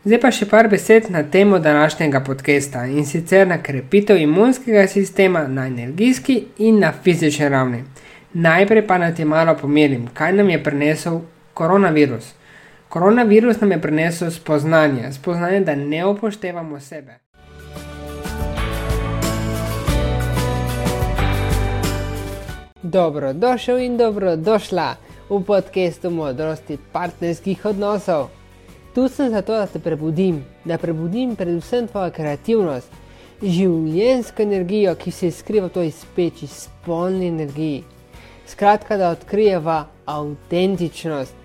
Zdaj pa še par besed na temo današnjega podcasta in sicer na krepitev imunskega sistema na energijski in na fizični ravni. Najprej pa naj ti malo pomerim, kaj nam je prinesel koronavirus. Koronavirus nam je prinesel spoznanje, spoznanje, da ne upoštevamo sebe. Dobro, došel in dobro došla v podkastu modrosti partnerskih odnosov. Tu sem zato, da te prebudim, da prebudim predvsem tvojo kreativnost, življenjsko energijo, ki se skriva v toj speči, spolni energiji. Skratka, da odkrijeva avtentičnost.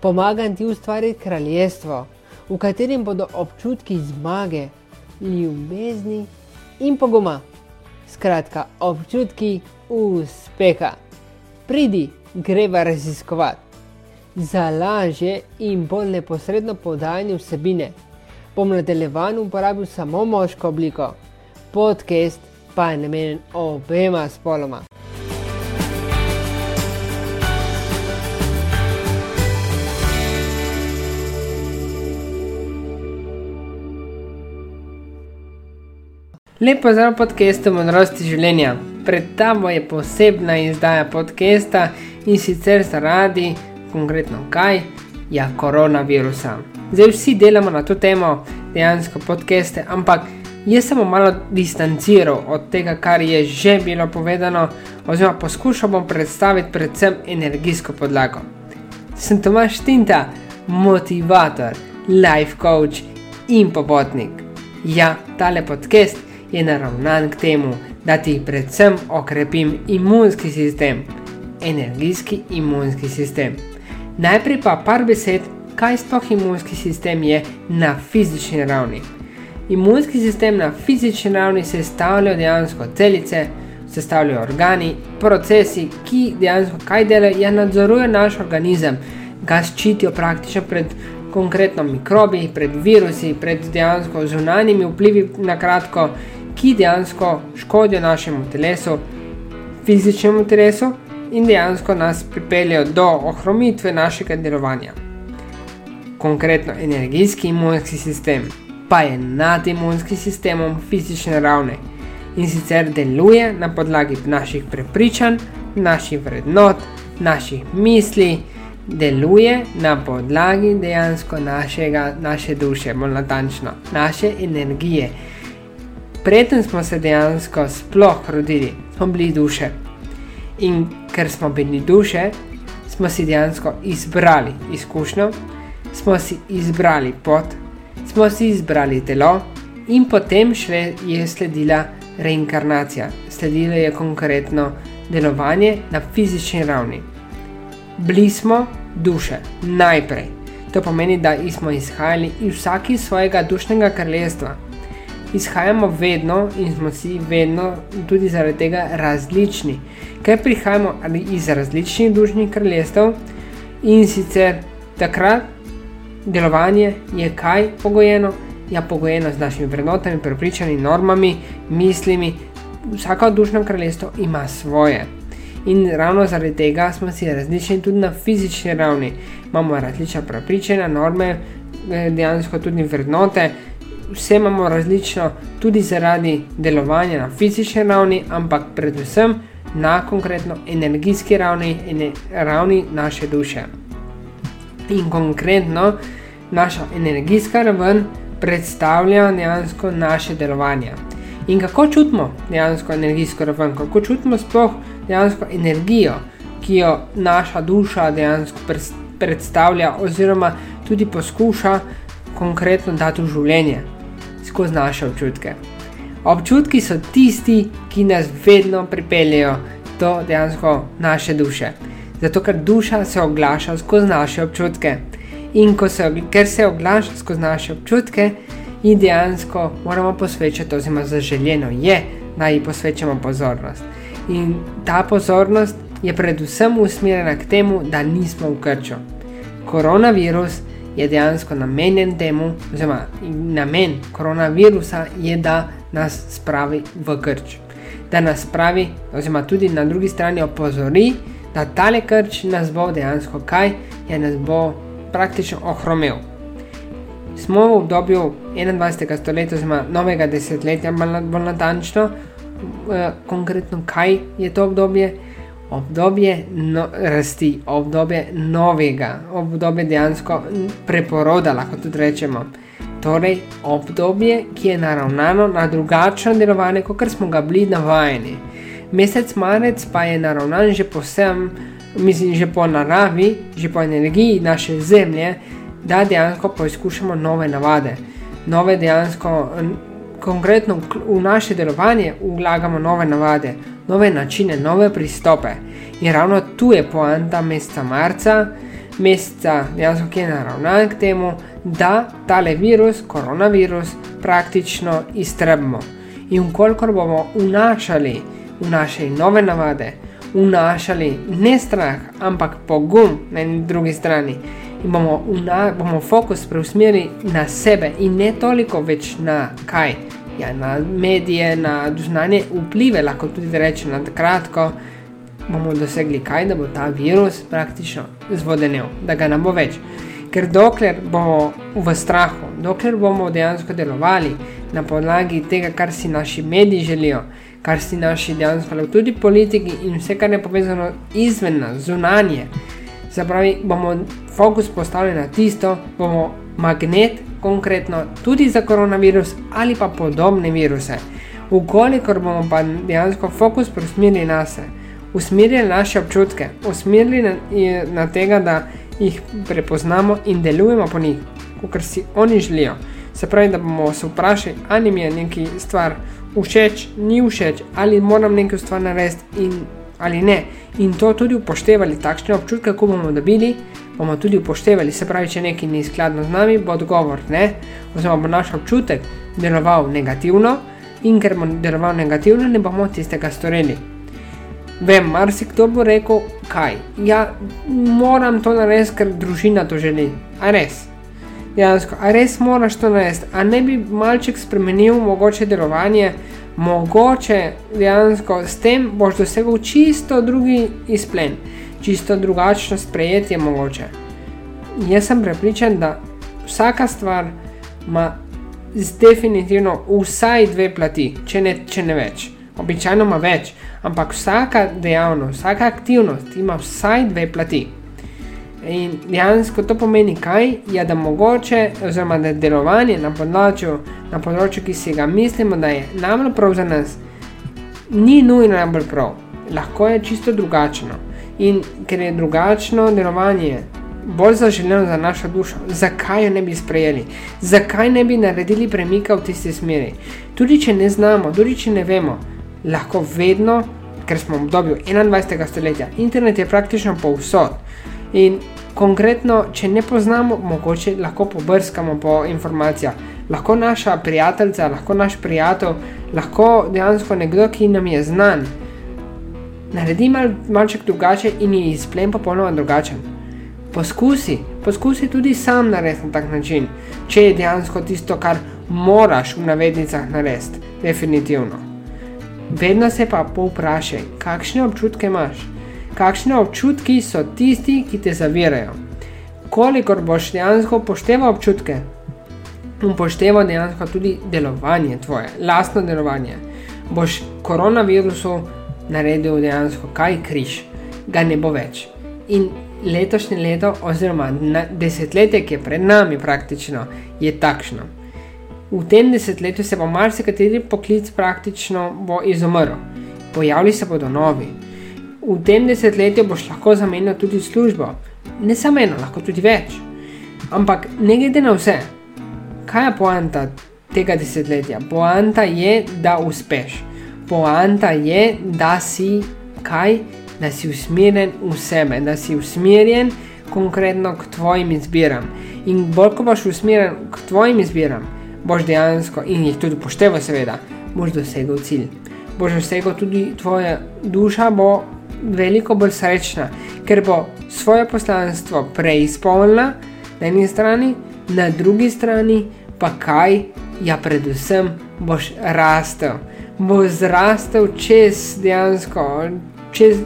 Pomagam ti ustvariti kraljestvo, v katerem bodo občutki zmage, ljubezni in poguma. Skratka, občutki uspeha. Pridi, greva raziskovati za lažje in bolj neposredno podajanje vsebine. Bom nadaljevan uporabil samo moško obliko, podcast pa je namenjen obema spoloma. Lepo zdrav podcastu Modrosti življenja. Pred tabo je posebna izdaja podcasta in sicer zaradi konkretno kaj, ja, koronavirusa. Zdaj vsi delamo na to temo, dejansko podcaste, ampak jaz sem malo distanciral od tega, kar je že bilo povedano, oziroma poskušal bom predstaviti predvsem energijsko podlago. Sem Tomaš Tinta, motivator, life coach in popotnik. Ja, tale podcast je naravnan k temu, da ti predvsem okrepim imunski sistem, energijski imunski sistem. Najprej pa par besed, kaj sploh imunski sistem je na fizični ravni. Imunski sistem na fizični ravni sestavlja dejansko celice, sestavljajo organi, procesi, ki dejansko kaj delajo, ja nadzorujejo naš organizem, ga ščitijo praktično pred konkretno mikrobi, pred virusi, pred dejansko zunanjimi vplivi na kratko, ki dejansko škodijo našemu telesu, fizičnemu telesu in dejansko nas pripeljejo do ohromitve našega delovanja. Konkretno energijski imunski sistem pa je nad imunskim sistemom fizične ravne in sicer deluje na podlagi naših prepričanj, naših vrednot, naših misli, deluje na podlagi dejansko našega, naše duše, bolj natančno, naše energije. Preden smo se dejansko sploh rodili, smo bili duše. In ker smo bili duše, smo si dejansko izbrali izkušnjo, smo si izbrali pot, smo si izbrali telo, in potem šle, je sledila reinkarnacija, sledilo je konkretno delovanje na fizični ravni. Bili smo duše, najprej. To pomeni, da smo izhajali iz vsake svojega dušnega kraljestva. Izhajamo vedno in smo si vedno tudi zaradi tega različni ker prihajamo iz različnih dušnih kraljestev in sicer takrat delovanje je kaj pogojeno, ja, pogojeno z našimi vrednotami, prepričanji, normami, mislimi. Vsaka dušna kraljestvo ima svoje. In ravno zaradi tega smo si različni tudi na fizični ravni. Imamo različna prepričanja, norme, eh, dejansko tudi vrednote. Vse imamo različno tudi zaradi delovanja na fizični ravni, ampak predvsem na konkretno energijski ravni in ravni naše duše. In konkretno naša energijska raven predstavlja dejansko naše delovanje. In kako čutimo dejansko energijsko raven, kako čutimo sploh dejansko energijo, ki jo naša duša dejansko predstavlja, oziroma tudi poskuša konkretno dati v življenje skozi naše občutke. Občutki so tisti, ki nas vedno pripeljejo do dejansko naše duše. Zato, ker duša se oglaša skozi naše občutke. In se, ker se oglaša skozi naše občutke, in dejansko moramo posvečati, oziroma zaželjeno je, da ji posvečamo pozornost. In ta pozornost je predvsem usmerjena k temu, da nismo v krču. Koronavirus je dejansko namenjen temu, oziroma namen koronavirusa je, da nas spravi v krč. Da nas spravi, oziroma tudi na drugi strani opozori, da tale krč nas bo dejansko kaj, je nas bo praktično ohromil. smo v obdobju 21. stoletja, oziroma novega desetletja, bolj natančno, eh, konkretno kaj je to obdobje. Obdobje no, rasti, obdobje novega, obdobje dejansko preporoda, lahko tudi rečemo. Torej, obdobje, ki je naravnano na drugačno delovanje, kot smo ga bili navajeni. Mesec marec pa je naravnan že posem, mislim, že po naravi, že po energiji naše zemlje, da dejansko poizkušamo nove navade, nove dejansko, konkretno v naše delovanje, vlagamo nove navade, nove načine, nove pristope. In ravno tu je poanta meseca marca, meseca dejansko, ki je naravnan k temu, da tale virus, koronavirus, praktično iztrebimo. In kolikor bomo vnašali v naše nove navade, vnašali ne strah, ampak pogum na eni drugi strani, in bomo, vna, bomo fokus preusmerili na sebe in ne toliko več na kaj. Ja, na medije, na znanje vplive, lahko tudi rečemo na kratko, bomo dosegli kaj, da bo ta virus praktično zvodenil, da ga ne bo več. Ker dokler bomo v strahu, dokler bomo dejansko delovali na podlagi tega, kar si naši mediji želijo, kar si naši dejansko tudi politiki in vse, kar je povezano izven nas, zunanje, Zapravi, bomo fokus postavili na tisto, bomo magnet, konkretno tudi za koronavirus ali pa podobne viruse. Ukolikor bomo pa dejansko fokus preusmerili na sebe, usmerili naše občutke, usmerili na, na tega, da jih prepoznamo in delujemo po njih, kot si oni želijo. Se pravi, da bomo se vprašali, ali mi je neki stvar všeč, ni všeč, ali moram nekaj stvar narediti in ali ne. In to tudi upoštevali, takšne občutke, ko bomo dobili, bomo tudi upoštevali. Se pravi, če nekaj ni skladno z nami, bo odgovor ne, oziroma bo naš občutek deloval negativno, in ker bo deloval negativno, ne bomo tistega storili. Vem, marsikdo bo rekel, kaj. Ja, moram to narediti, ker družina to želi. A res. Jansko, a res moraš to narediti, a ne bi malček spremenil mogoče delovanje mogoče dejansko s tem boš dosegel čisto drugi izplen, čisto drugačno sprejetje mogoče. Jaz sem prepričan, da vsaka stvar ima definitivno vsaj dve plati, če ne, če ne več. Običajno ima več, ampak vsaka dejavnost, vsaka aktivnost ima vsaj dve plati. In dejansko to pomeni kaj? Ja, da mogoče, oziroma da delovanje na področju, na področju, ki si ga mislimo, da je najbolj prav za nas, ni nujno najbolj prav, lahko je čisto drugačno. In ker je drugačno delovanje bolj zaželeno za našo dušo, zakaj jo ne bi sprejeli, zakaj ne bi naredili premika v tisti smeri. Tudi če ne znamo, tudi če ne vemo, lahko vedno, ker smo v obdobju 21. stoletja, internet je praktično povsod. In konkretno, če ne poznamo, mogoče lahko pobrskamo po informacijah. Lahko naša prijateljica, lahko naš prijatelj, lahko dejansko nekdo, ki nam je znan, naredi mal, malček drugače in je izplen popolnoma drugačen. Poskusi, poskusi tudi sam narediti na tak način, če je dejansko tisto, kar moraš v navednicah narediti, definitivno. Vedno se pa povprašaj, kakšne občutke imaš kakšne občutki so tisti, ki te zavirajo. Kolikor boš dejansko upošteval občutke, upošteval dejansko tudi delovanje tvoje, lastno delovanje, boš koronavirusu naredil dejansko kaj križ, ga ne bo več. In letošnje leto, oziroma desetletje, ki je pred nami, praktično je takšno. V tem desetletju se bo marsikateri poklic praktično izumrl, pojavili se bodo novi v tem desetletju boš lahko zamenjal tudi službo. Ne samo eno, lahko tudi več. Ampak ne glede na vse, kaj je poanta tega desetletja? Poanta je, da uspeš. Poanta je, da si kaj, da si usmerjen v sebe, da si usmerjen konkretno k tvojim izbiram. In bolj ko boš usmerjen k tvojim izbiram, boš dejansko in jih tudi upošteval, seveda, boš dosegel cilj. Boš dosegel tudi tvoja duša, bo veliko bolj srečna, ker bo svoje poslanstvo preizpolnila na eni strani, na drugi strani pa kaj, ja, predvsem boš rastel. Bo zrastel čez dejansko, čez,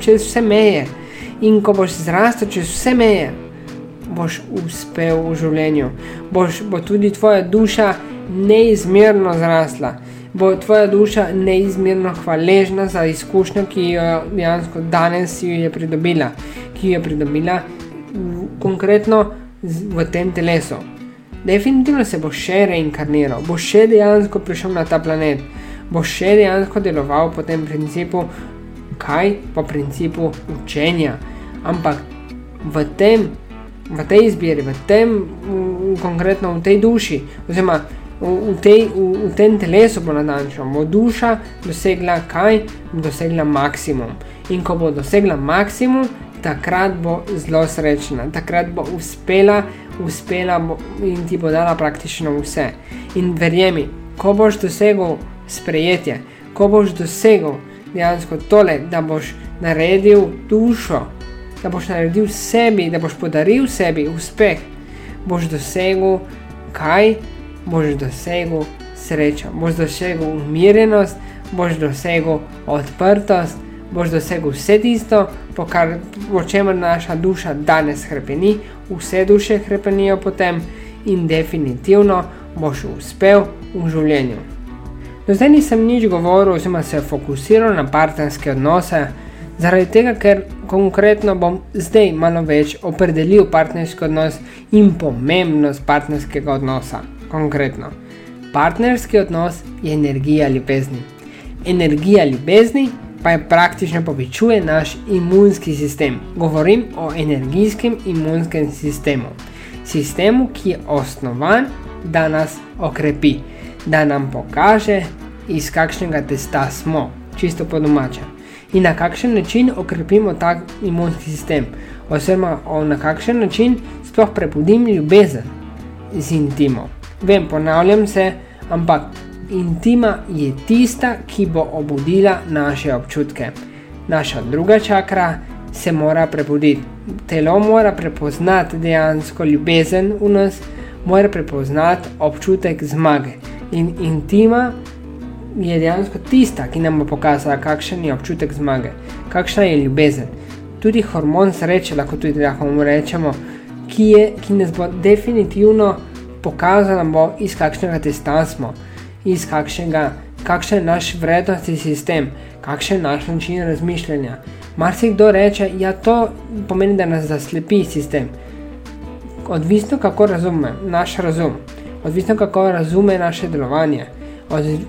čez vse meje. In ko boš zrastel čez vse meje, boš uspel v življenju. Boš, bo tudi tvoja duša neizmerno zrasla, bo tvoja duša neizmerno hvaležna za izkušnjo, ki jo dejansko danes je pridobila, ki jo je pridobila v, konkretno v tem telesu. Definitivno se bo še reinkarniral, bo še dejansko prišel na ta planet, bo še dejansko deloval po tem principu, kaj po principu učenja. Ampak v tem, v tej izbiri, v tem, v, konkretno v tej duši, oziroma v, v, tej, v, v tem telesu bo natančno, bo duša dosegla kaj, dosegla maksimum. In ko bo dosegla maksimum, takrat bo zelo srečna, takrat bo uspela uspela in ti bo dala praktično vse. In verjemi, ko boš dosegel sprejetje, ko boš dosegel dejansko tole, da boš naredil dušo, da boš naredil sebi, da boš podaril sebi uspeh, boš dosegel kaj, boš dosegel srečo, boš dosegel umirjenost, boš dosegel odprtost, boš dosegel vse tisto, po, kar, po čemer naša duša danes krepeni, vse duše krepenijo potem in definitivno boš uspel v življenju. Do zdaj nisem nič govoril, oziroma se fokusiral na partnerske odnose, zaradi tega, ker konkretno bom zdaj malo več opredelil partnerski odnos in pomembnost partnerskega odnosa. Konkretno, partnerski odnos je energija ljubezni. Energija ljubezni pa je praktično povečuje naš imunski sistem. Govorim o energijskem imunskem sistemu. Sistemu, ki je osnovan, da nas okrepi, da nam pokaže, iz kakšnega testa smo, čisto po domačem. In na kakšen način okrepimo ta imunski sistem, oziroma na kakšen način sploh prebudim ljubezen z intimo. Vem, ponavljam se, ampak intima je tista, ki bo obudila naše občutke. Naša druga čakra se mora prebuditi. Telo mora prepoznati dejansko ljubezen v nas, mora prepoznati občutek zmage. In intima je dejansko tista, ki nam bo pokazala, kakšen je občutek zmage, kakšna je ljubezen. Tudi hormon sreče, lahko tudi lahko mu rečemo, ki, je, ki nas bo definitivno pokazala, bo, iz kakšnega testa smo iz kakšnega, kakšen je naš vrednostni sistem, kakšen je naš način razmišljanja. Marsikdo reče, ja, to pomeni, da nas zaslepi sistem. Odvisno, kako razume naš razum, odvisno, kako razume naše delovanje,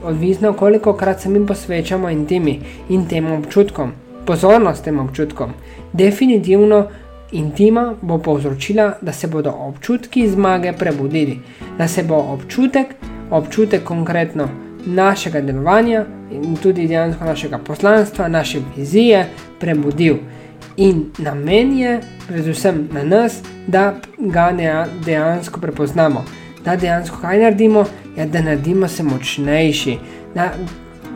odvisno, koliko krat se mi posvečamo in temi in tem občutkom, pozornost tem občutkom. Definitivno intima bo povzročila, da se bodo občutki zmage prebudili, da se bo občutek občutek konkretno našega delovanja in tudi dejansko našega poslanstva, naše vizije prebudil. In namen je, predvsem na nas, da ga dejansko prepoznamo, da dejansko kaj naredimo, ja, da naredimo se močnejši, da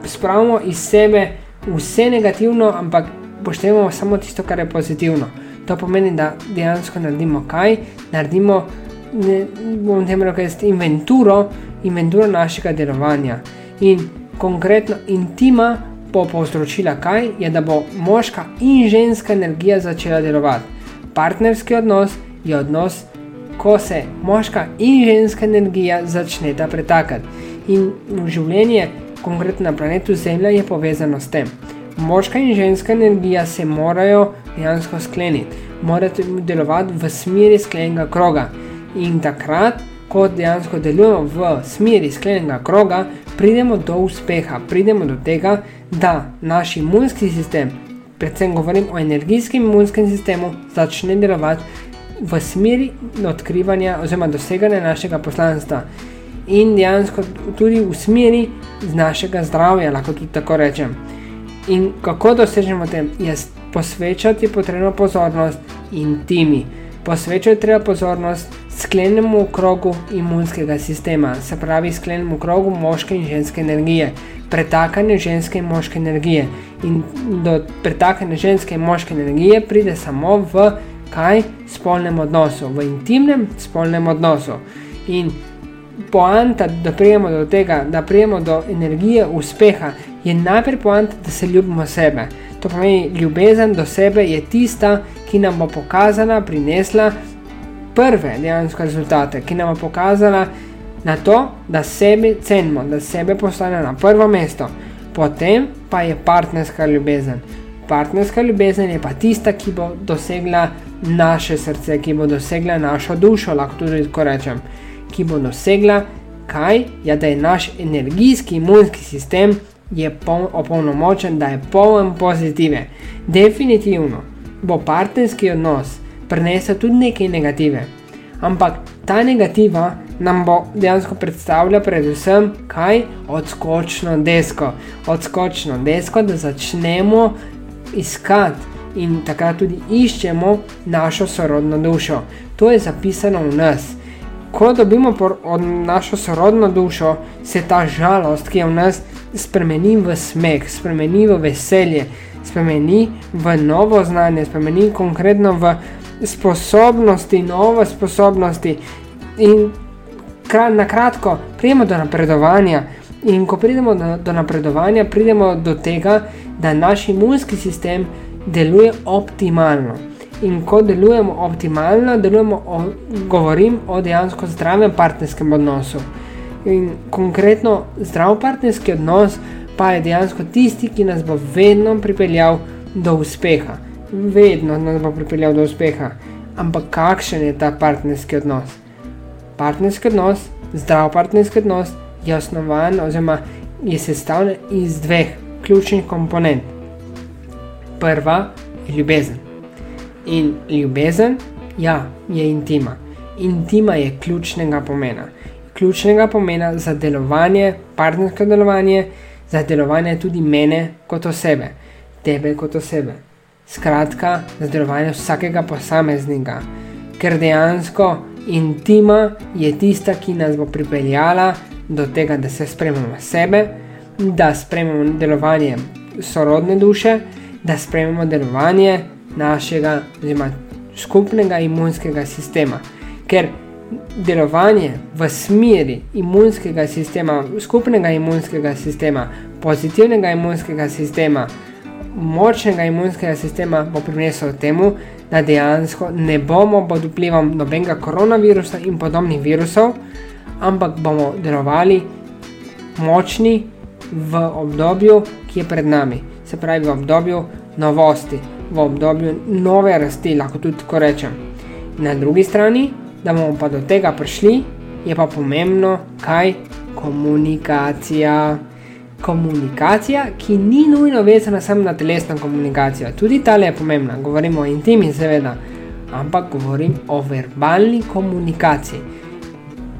spravimo iz sebe vse negativno, ampak poštevamo samo tisto, kar je pozitivno. To pomeni, da dejansko naredimo kaj, naredimo, ne bom tem rekel, inventuro inventuro našega delovanja. In konkretno intima bo povzročila kaj, je da bo moška in ženska energija začela delovati. Partnerski odnos je odnos, ko se moška in ženska energija začneta pretakati. In življenje, konkretno na planetu Zemlja, je povezano s tem. Moška in ženska energija se morajo dejansko skleniti, morajo delovati v smeri sklenjenega kroga. In takrat ko dejansko delujemo v smeri sklenjenega kroga, pridemo do uspeha, pridemo do tega, da naš imunski sistem, predvsem govorim o energijskem imunskem sistemu, začne delovati v smeri odkrivanja oziroma doseganja našega poslanstva. In dejansko tudi v smeri našega zdravja, lahko tudi tako rečem. In kako dosežemo tem, je posvečati potrebno pozornost intimi. Posvečati treba pozornost sklenemo v krogu imunskega sistema, se pravi, sklenemo v krogu moške in ženske energije, pretakanje ženske in moške energije. In do pretakanja ženske in moške energije pride samo v kaj spolnem odnosu, v intimnem spolnem odnosu. In poanta, da prijemo do tega, da prijemo do energije uspeha, je najprej poanta, da se ljubimo sebe. To pomeni, ljubezen do sebe je tista, ki nam bo pokazana, prinesla prve dejansko rezultate, ki nam je pokazala na to, da sebe cenimo, da sebe postane na prvo mesto. Potem pa je partnerska ljubezen. Partnerska ljubezen je pa tista, ki bo dosegla naše srce, ki bo dosegla našo dušo, lahko tudi tako rečem, ki bo dosegla kaj, ja, da je naš energijski imunski sistem opolnomočen, da je poln pozitive. Definitivno bo partnerski odnos prinesel tudi nekaj negative, ampak ta negativa nam bo dejansko predstavljala predvsem kaj odskočno desko. Odskočno desko, da začnemo iskati in takrat tudi iščemo našo sorodno dušo. To je zapisano v nas. Ko dobimo od našo sorodno dušo, se ta žalost, ki je v nas, spremeni v smeh, spremeni v veselje, spremeni v novo znanje, spremeni konkretno v sposobnosti, nove sposobnosti. In na kratko, pridemo do napredovanja. In ko pridemo do, do napredovanja, pridemo do tega, da naš imunski sistem deluje optimalno. In ko delujemo optimalno, delujemo o, govorim o dejansko zdravem partnerskem odnosu. In konkretno zdrav partnerski odnos pa je dejansko tisti, ki nas bo vedno pripeljal do uspeha. Vedno nas bo pripeljal do uspeha. Ampak kakšen je ta partnerski odnos? Partnerski odnos, zdrav partnerski odnos je osnovan oziroma je sestavljen iz dveh ključnih komponent. Prva je ljubezen. In ljubezen, ja, je intima. Intima je ključnega pomena. Ključnega pomena za delovanje, partnersko delovanje, za delovanje tudi mene kot osebe, tebe kot osebe. Skratka, za delovanje vsakega posameznika, ker dejansko intima je tista, ki nas bo pripeljala do tega, da se sprememo sebe, da sprememo delovanje sorodne duše, da sprememo delovanje našega oziroma skupnega imunskega sistema. Ker delovanje v smeri imunskega sistema, skupnega imunskega sistema, pozitivnega imunskega sistema, močnega imunskega sistema bo prinesel temu, da dejansko ne bomo pod vplivom nobenega koronavirusa in podobnih virusov, ampak bomo delovali močni v obdobju, ki je pred nami. Se pravi, v obdobju novosti, v obdobju nove rasti, lahko tudi tako rečem. Na drugi strani, da bomo pa do tega prišli, je pa pomembno, kaj komunikacija. Komunikacija, ki ni nujno vezana samo na telesno komunikacijo, tudi ta je pomembna, govorimo o intimi, seveda, ampak govorim o verbalni komunikaciji.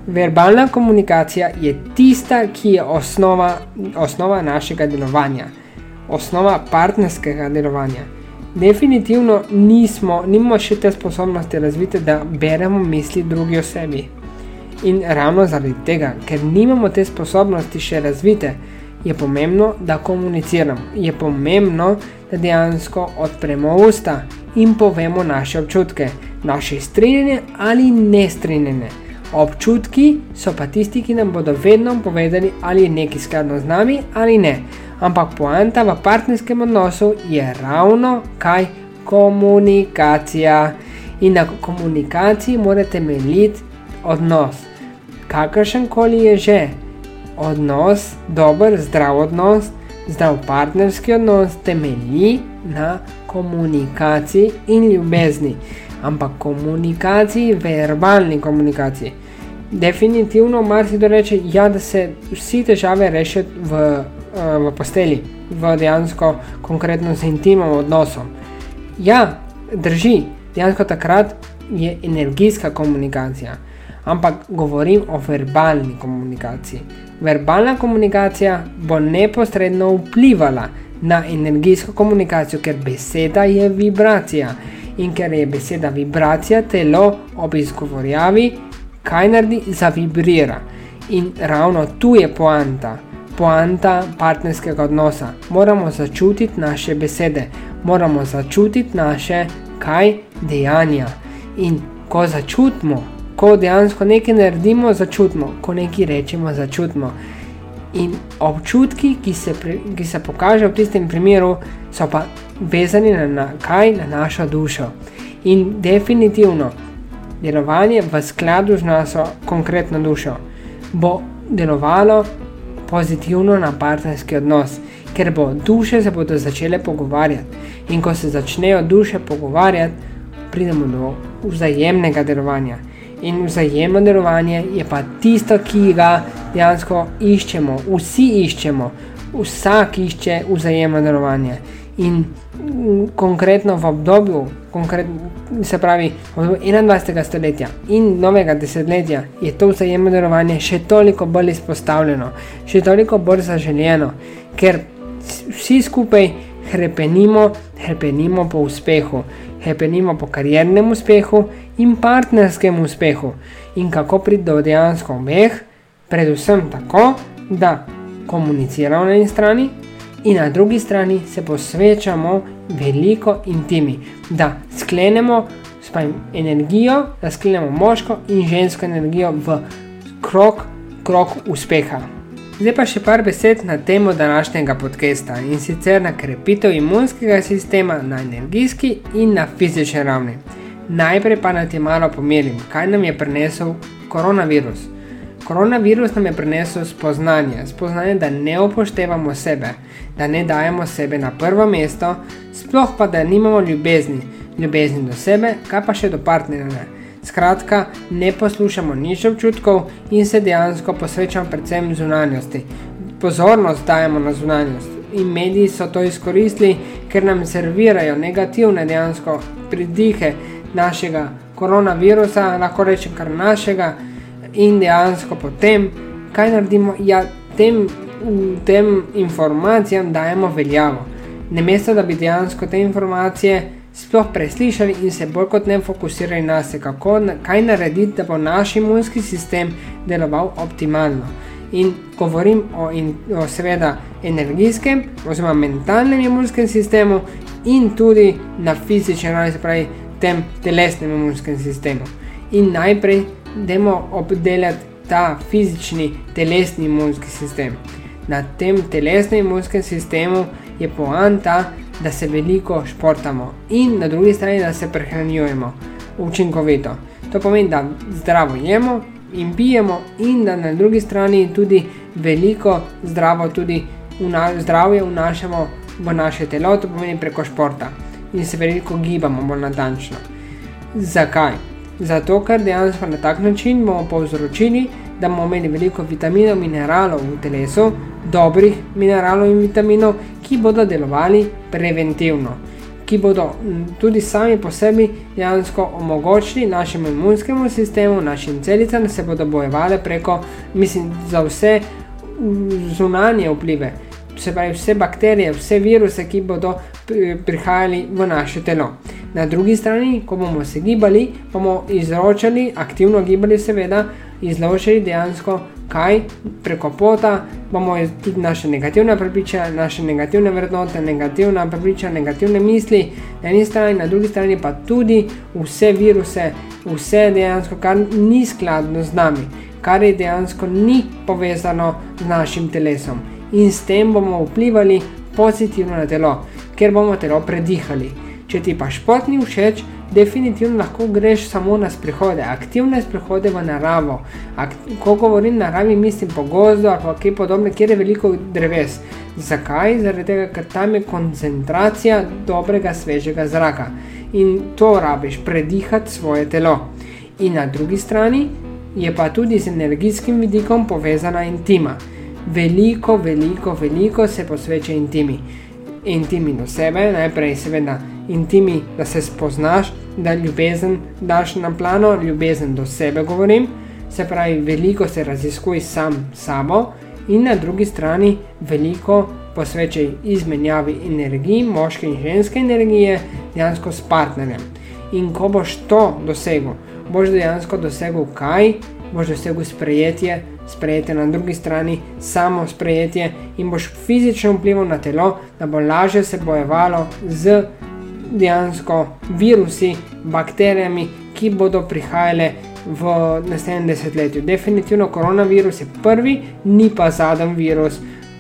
Verbalna komunikacija je tista, ki je osnova, osnova našega delovanja, osnova partnerskega delovanja definitivno nismo, nimamo še te sposobnosti razvite, da beremo misli drugi osebi. In ravno zaradi tega, ker nimamo te sposobnosti še razvite, je pomembno, da komuniciramo. Je pomembno, da dejansko odpremo usta in povemo naše občutke, naše strinjene ali nestrinjene. Občutki so pa tisti, ki nam bodo vedno povedali, ali je nekaj skladno z nami ali ne ampak poanta v partnerskem odnosu je ravno kaj komunikacija. In na komunikaciji morate temeljiti odnos. Kakršen koli je že odnos, dober, zdrav odnos, zdrav partnerski odnos, temelji na komunikaciji in ljubezni. Ampak komunikaciji, verbalni komunikaciji. Definitivno marsikdo reče, ja, da se vsi težave rešijo v v posteli, v dejansko konkretno z intimnim odnosom. Ja, drži, dejansko takrat je energijska komunikacija, ampak govorim o verbalni komunikaciji. Verbalna komunikacija bo neposredno vplivala na energijsko komunikacijo, ker beseda je vibracija in ker je beseda vibracija, telo ob izgovorjavi, kaj naredi, zavibrira. In ravno tu je poanta poanta partnerskega odnosa. Moramo začutiti naše besede, moramo začutiti naše kaj dejanja. In ko začutimo, ko dejansko nekaj naredimo, začutimo, ko nekaj rečemo, začutimo. In občutki, ki se, pri, ki se pokažejo v tistem primeru, so pa vezani na, na kaj, na našo dušo. In definitivno, delovanje v skladu z našo konkretno dušo, bo delovalo pozitivno na partnerski odnos, ker bo duše se bodo začele pogovarjati. In ko se začnejo duše pogovarjati, pridemo do vzajemnega delovanja. In vzajemno delovanje je pa tisto, ki ga dejansko iščemo, vsi iščemo, vsak išče vzajemno delovanje. In konkretno v obdobju, konkret, se pravi v obdobju 21. stoletja in novega desetletja, je to vzajemno delovanje še toliko bolj izpostavljeno, še toliko bolj zaželjeno, ker vsi skupaj krepenimo, krepenimo po uspehu, krepenimo po kariernem uspehu in partnerskem uspehu. In kako priti do dejansko obeh, predvsem tako, da komuniciramo na eni strani in na drugi strani se posvečamo veliko intimi, da sklenemo spajm energijo, da sklenemo moško in žensko energijo v krok, krok uspeha. Zdaj pa še par besed na temo današnjega podcasta in sicer na krepitev imunskega sistema na energijski in na fizični ravni. Najprej pa naj ti malo pomerim, kaj nam je prinesel koronavirus. Koronavirus nam je prinesel spoznanje, spoznanje, da ne upoštevamo sebe, da ne dajemo sebe na prvo mesto, sploh pa da nimamo ljubezni, ljubezni do sebe, kaj pa še do partnerja. Skratka, ne poslušamo nič občutkov in se dejansko posvečamo predvsem zunanjosti. Pozornost dajemo na zunanjost in mediji so to izkoristili, ker nam servirajo negativne dejansko pridihe našega koronavirusa, lahko rečem kar našega in dejansko potem, kaj naredimo, ja, tem, tem informacijam dajemo veljavo. Namesto da bi dejansko te informacije sploh preslišali in se bolj kot ne fokusirali na se, kako, kaj narediti, da bo naš imunski sistem deloval optimalno. In govorim o, in, o seveda energijskem, oziroma mentalnem imunskem sistemu, in tudi na fizičnem, ali pravi, tem telesnem imunskem sistemu. In najprej dajmo obdelati ta fizični, telesni imunski sistem. Na tem telesnem imunskem sistemu je poanta, da se veliko športamo in na drugi strani, da se prehranjujemo učinkovito. To pomeni, da zdravo jemo in pijemo, in da na drugi strani tudi veliko zdravo, tudi vna, zdravje vnašamo v naše telo, to pomeni preko športa in se veliko gibamo, bolj natančno. Zakaj? Zato, ker dejansko na tak način bomo povzročili, da bomo imeli veliko vitaminov, mineralov v telesu, dobrih mineralov in vitaminov, ki bodo delovali preventivno, ki bodo tudi sami po sebi dejansko omogočili našemu imunskemu sistemu, našim celicam, da se bodo bojevali preko, mislim, za vse zunanje vplive. Se pravi, vse bakterije, vse viruse, ki bodo prihajali v naše telo. Na drugi strani, ko bomo se gibali, bomo izročali, aktivno gibali, seveda, izločili dejansko, kaj preko pota bomo tudi naše negativne prepričanja, naše negativne vrednote, negativna prepričanja, negativne misli, na eni strani, na drugi strani pa tudi vse viruse, vse dejansko, kar ni skladno z nami, kar je dejansko ni povezano z našim telesom. In s tem bomo vplivali pozitivno na telo, ker bomo telo predihali. Če ti pa šport ni všeč, definitivno lahko greš samo na sprehode, aktivne sprehode v naravo. Ak ko govorim naravi, mislim po gozdu ali kaj podobne, kjer je veliko dreves. Zakaj? Zaradi tega, ker tam je koncentracija dobrega, svežega zraka in to rabiš, predihati svoje telo. In na drugi strani je pa tudi z energijskim vidikom povezana intima. Veliko, veliko, veliko se posveča intimi. Intimi do sebe, najprej seveda intimi, da se spoznaš, da ljubezen daš na plano, ljubezen do sebe govorim, se pravi, veliko se raziskuj sam sabo in na drugi strani veliko posvečaj izmenjavi energiji, moške in ženske energije, dejansko s partnerjem. In ko boš to dosegel, boš dejansko dosegel kaj, boš dosegel sprejetje, sprejetje na drugi strani, samo sprejetje in boš fizično vplival na telo, da bo lažje se bojevalo z dejansko virusi, bakterijami, ki bodo prihajale v naslednjem desetletju. Definitivno koronavirus je prvi, ni pa zadnji virus,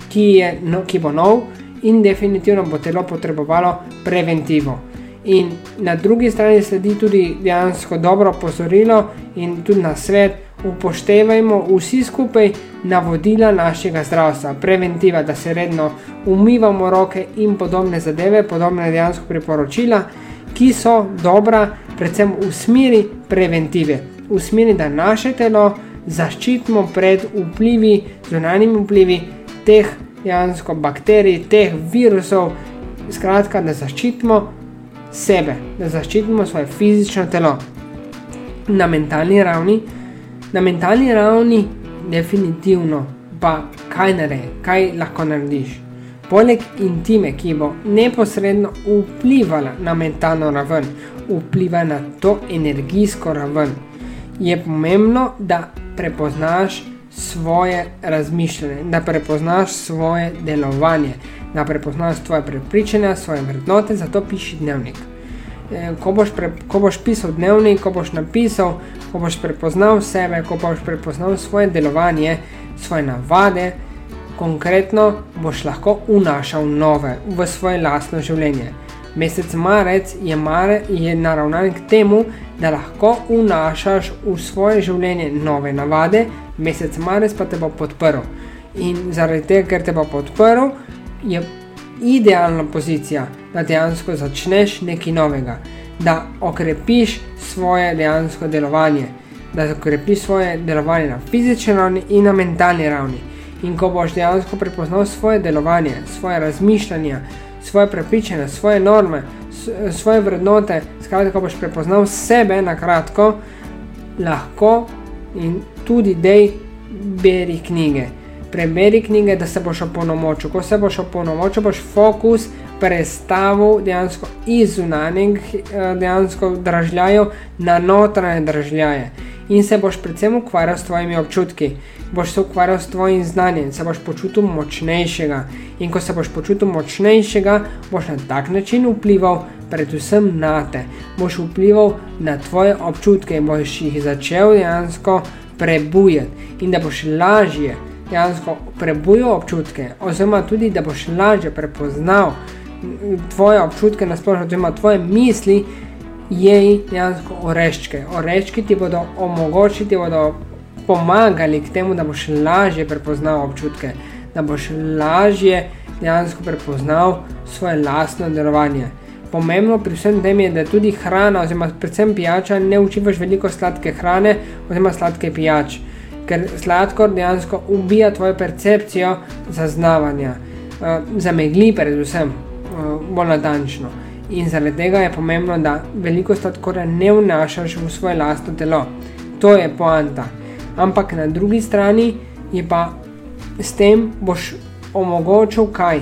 ki, je, no, ki bo nov in definitivno bo telo potrebovalo preventivo. In na drugi strani sledi tudi dejansko dobro opozorilo in tudi na svet, upoštevajmo vsi skupaj navodila našega zdravstva, preventiva, da se redno umivamo roke in podobne zadeve, podobne dejansko priporočila, ki so dobra, predvsem v smeri preventive, v smeri, da naše telo zaščitimo pred vplivi, zunanjimi vplivi teh dejansko bakterij, teh virusov, skratka, da zaščitimo sebe, da zaščitimo svoje fizično telo. Na mentalni ravni, na mentalni ravni, definitivno, pa kaj naredi, kaj lahko narediš. Poleg intime, ki bo neposredno vplivala na mentalno raven, vpliva na to energijsko raven, je pomembno, da prepoznaš svoje razmišljanje, da prepoznaš svoje delovanje, da prepoznaš svoje prepričanja, svoje vrednote, zato piši dnevnik. E, ko boš, pre, ko boš pisal dnevnik, ko boš napisal, ko boš prepoznal sebe, ko boš prepoznal svoje delovanje, svoje navade, konkretno boš lahko unašal nove v svoje lastno življenje. Mesec marec je, mare, je naravnan k temu, da lahko unašaš v svoje življenje nove navade, mesec marec pa te bo podprl. In zaradi tega, ker te bo podprl, je idealna pozicija, da dejansko začneš nekaj novega, da okrepiš svoje dejansko delovanje, da okrepiš svoje delovanje na fizični ravni in na mentalni ravni. In ko boš dejansko prepoznal svoje delovanje, svoje razmišljanje, svoje prepričanje, svoje norme, svoje vrednote, skratka, ko boš prepoznal sebe na kratko, lahko in tudi dej beri knjige. Preberi knjige, da se boš opolnomočil. Ko se boš opolnomočil, boš fokus prestavil dejansko iz zunanjih eh, dejansko dražljajev na notranje dražljaje. In se boš predvsem ukvarjal s tvojimi občutki boš se ukvarjal s tvojim znanjem, se boš počutil močnejšega. In ko se boš počutil močnejšega, boš na tak način vplival predvsem na te, boš vplival na tvoje občutke in boš jih začel dejansko prebujati. In da boš lažje dejansko prebujal občutke, oziroma tudi da boš lažje prepoznal tvoje občutke, nasplošno, oziroma tvoje misli. Jej dejansko oreščke. Oreščki ti bodo omogočili, ti bodo pomagali k temu, da boš lažje prepoznal občutke, da boš lažje dejansko prepoznal svoje lastno delovanje. Pomembno pri vsem tem je, da tudi hrana, oziroma predvsem pijača, ne učivaš veliko sladke hrane oziroma sladke pijač, ker sladkor dejansko ubija tvojo percepcijo zaznavanja, uh, zamegli predvsem, bolj natančno. In zaradi tega je pomembno, da veliko sladkorja ne vnašaš v svoje lastno telo. To je poanta ampak na drugi strani je pa s tem boš omogočil kaj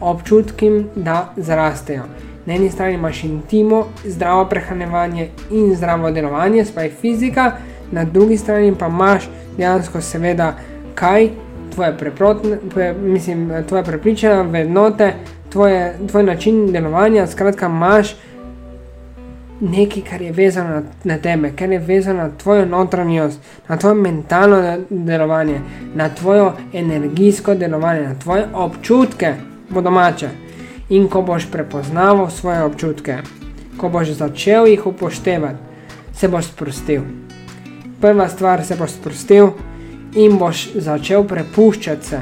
občutkim, da zrastejo. Na eni strani imaš intimo, zdravo prehranevanje in zdravo delovanje, spaj fizika, na drugi strani pa imaš dejansko seveda kaj tvoje, tvoje, mislim, tvoje prepričanja, vednote, tvoje, tvoj način delovanja, skratka imaš nekaj, kar je vezano na, na tebe, kar je vezano na tvojo notranjost, na tvoje mentalno delovanje, na tvojo energijsko delovanje, na tvoje občutke, bo domače. In ko boš prepoznaval svoje občutke, ko boš začel jih upoštevati, se boš sprostil. Prva stvar se boš sprostil in boš začel prepuščati se,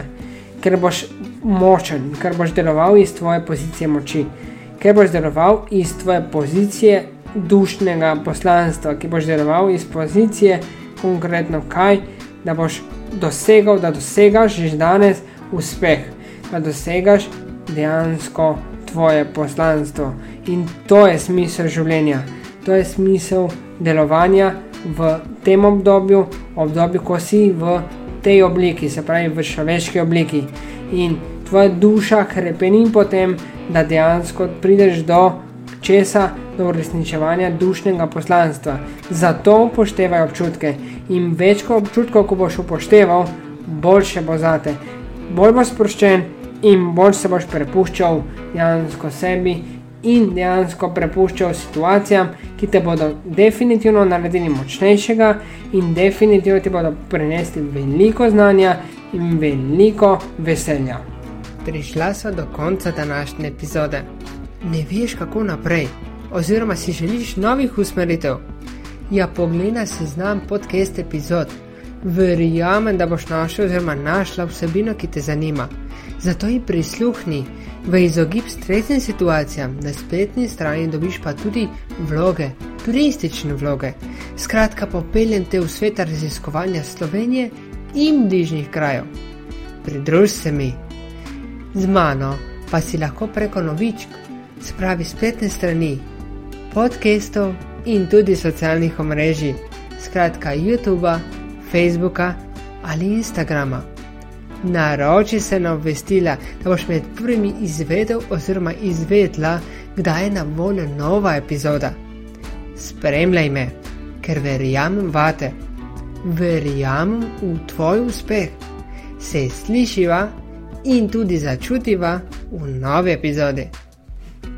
ker boš močen, ker boš deloval iz tvoje pozicije moči, ker boš deloval iz tvoje pozicije dušnega poslanstva, ki boš deloval iz pozicije, konkretno kaj, da boš dosegal, da dosegaš že danes uspeh, da dosegaš dejansko tvoje poslanstvo. In to je smisel življenja, to je smisel delovanja v tem obdobju, obdobju, ko si v tej obliki, se pravi v človeški obliki. In tvoja duša krepeni potem, da dejansko prideš do česa do uresničevanja dušnega poslanstva. Zato upoštevaj občutke in več kot občutkov, ko boš upošteval, boljše bo zate. Bolj boš sproščen in bolj se boš prepuščal dejansko sebi in dejansko prepuščal situacijam, ki te bodo definitivno naredili močnejšega in definitivno ti bodo prinesli veliko znanja in veliko veselja. Prišla sem do konca današnje epizode ne veš, kako naprej, oziroma si želiš novih usmeritev, ja, poglej seznam podcast epizod. Verjamem, da boš našel oziroma našla vsebino, ki te zanima. Zato ji prisluhni, v izogib stresnim situacijam na spletni strani dobiš pa tudi vloge, turistične vloge. Skratka, popeljem te v svet raziskovanja Slovenije in bližnjih krajev. Pridruž se mi. Z mano pa si lahko preko novičk, spravi spletne strani, podcastov in tudi socialnih omrežij, skratka YouTube, Facebooka ali Instagrama. Naroči se na obvestila, da boš med prvimi izvedel oziroma izvedla, kdaj je na voljo nova epizoda. Spremljaj me, ker verjamem vate, verjamem v tvoj uspeh. Se slišiva in tudi začutiva v novi epizodi.